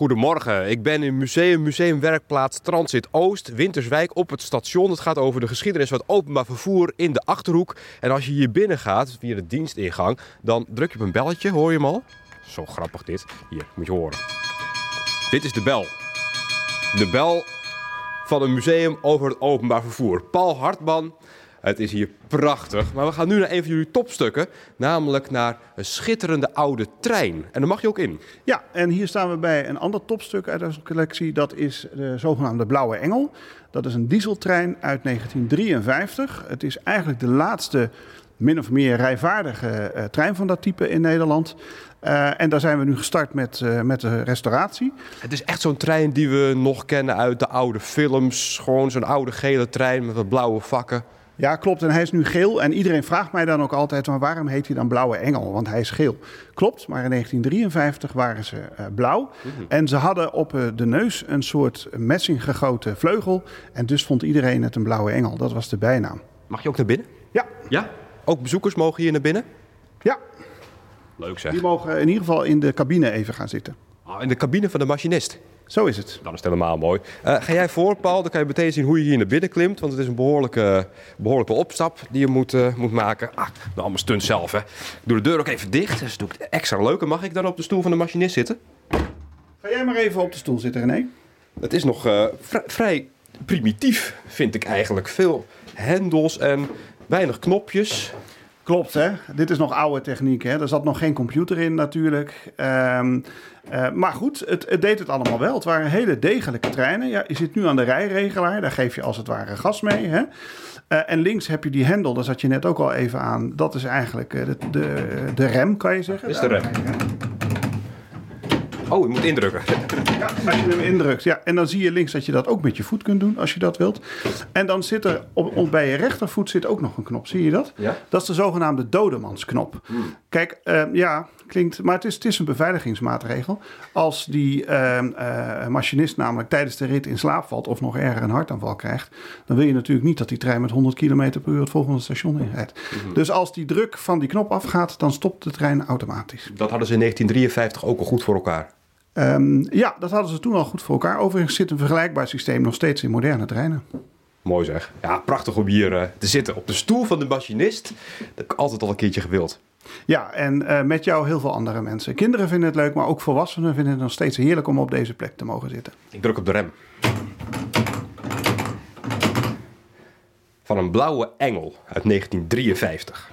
Goedemorgen, ik ben in museum, museumwerkplaats Transit Oost, Winterswijk op het station. Het gaat over de geschiedenis van het openbaar vervoer in de Achterhoek. En als je hier binnen gaat, via de dienstingang, dan druk je op een belletje, hoor je hem al? Zo grappig dit. Hier, moet je horen. Dit is de bel. De bel van een museum over het openbaar vervoer. Paul Hartman, het is hier prachtig. Maar we gaan nu naar een van jullie topstukken, namelijk naar een schitterende oude trein. En daar mag je ook in. Ja, en hier staan we bij een ander topstuk uit onze collectie. Dat is de zogenaamde Blauwe Engel. Dat is een dieseltrein uit 1953. Het is eigenlijk de laatste min of meer rijvaardige uh, trein van dat type in Nederland. Uh, en daar zijn we nu gestart met, uh, met de restauratie. Het is echt zo'n trein die we nog kennen uit de oude films. Gewoon zo'n oude gele trein met wat blauwe vakken. Ja, klopt. En hij is nu geel. En iedereen vraagt mij dan ook altijd: maar waarom heet hij dan Blauwe Engel? Want hij is geel. Klopt, maar in 1953 waren ze uh, blauw. Mm-hmm. En ze hadden op uh, de neus een soort messing gegoten vleugel. En dus vond iedereen het een Blauwe Engel. Dat was de bijnaam. Mag je ook naar binnen? Ja. Ja? Ook bezoekers mogen hier naar binnen? Ja. Leuk zeg. Die mogen in ieder geval in de cabine even gaan zitten. Oh, in de cabine van de machinist? Zo is het. Dan is het helemaal mooi. Uh, ga jij voor, Paul? Dan kan je meteen zien hoe je hier naar binnen klimt. Want het is een behoorlijke, behoorlijke opstap die je moet, uh, moet maken. Ah, nou, allemaal stunt zelf, hè. Ik doe de deur ook even dicht. Dus doe ik het extra leuk. En mag ik dan op de stoel van de machinist zitten? Ga jij maar even op de stoel zitten, René. Het is nog uh, vrij, vrij primitief, vind ik eigenlijk. Veel hendels en weinig knopjes. Klopt, hè? Dit is nog oude techniek. Hè? Er zat nog geen computer in, natuurlijk. Um, uh, maar goed, het, het, deed het allemaal wel. Het waren hele degelijke treinen. Ja, je zit nu aan de rijregelaar. Daar geef je als het ware gas mee. Hè? Uh, en links heb je die hendel, daar zat je net ook al even aan. Dat is eigenlijk de, de, de rem, kan je zeggen. Is de rem. Oh, je moet indrukken. Ja, als je hem indrukt. Ja, en dan zie je links dat je dat ook met je voet kunt doen, als je dat wilt. En dan zit er op, op bij je rechtervoet zit ook nog een knop. Zie je dat? Ja. Dat is de zogenaamde dodemansknop. Hmm. Kijk, uh, ja, klinkt, maar het is, het is een beveiligingsmaatregel. Als die uh, uh, machinist namelijk tijdens de rit in slaap valt of nog erger een hartaanval krijgt, dan wil je natuurlijk niet dat die trein met 100 km per uur het volgende station inrijdt. Hmm. Dus als die druk van die knop afgaat, dan stopt de trein automatisch. Dat hadden ze in 1953 ook al goed voor elkaar. Um, ja, dat hadden ze toen al goed voor elkaar. Overigens zit een vergelijkbaar systeem nog steeds in moderne treinen. Mooi zeg. Ja, prachtig om hier uh, te zitten op de stoel van de machinist. Dat heb ik altijd al een keertje gewild. Ja, en uh, met jou heel veel andere mensen. Kinderen vinden het leuk, maar ook volwassenen vinden het nog steeds heerlijk om op deze plek te mogen zitten. Ik druk op de rem. Van een blauwe engel uit 1953.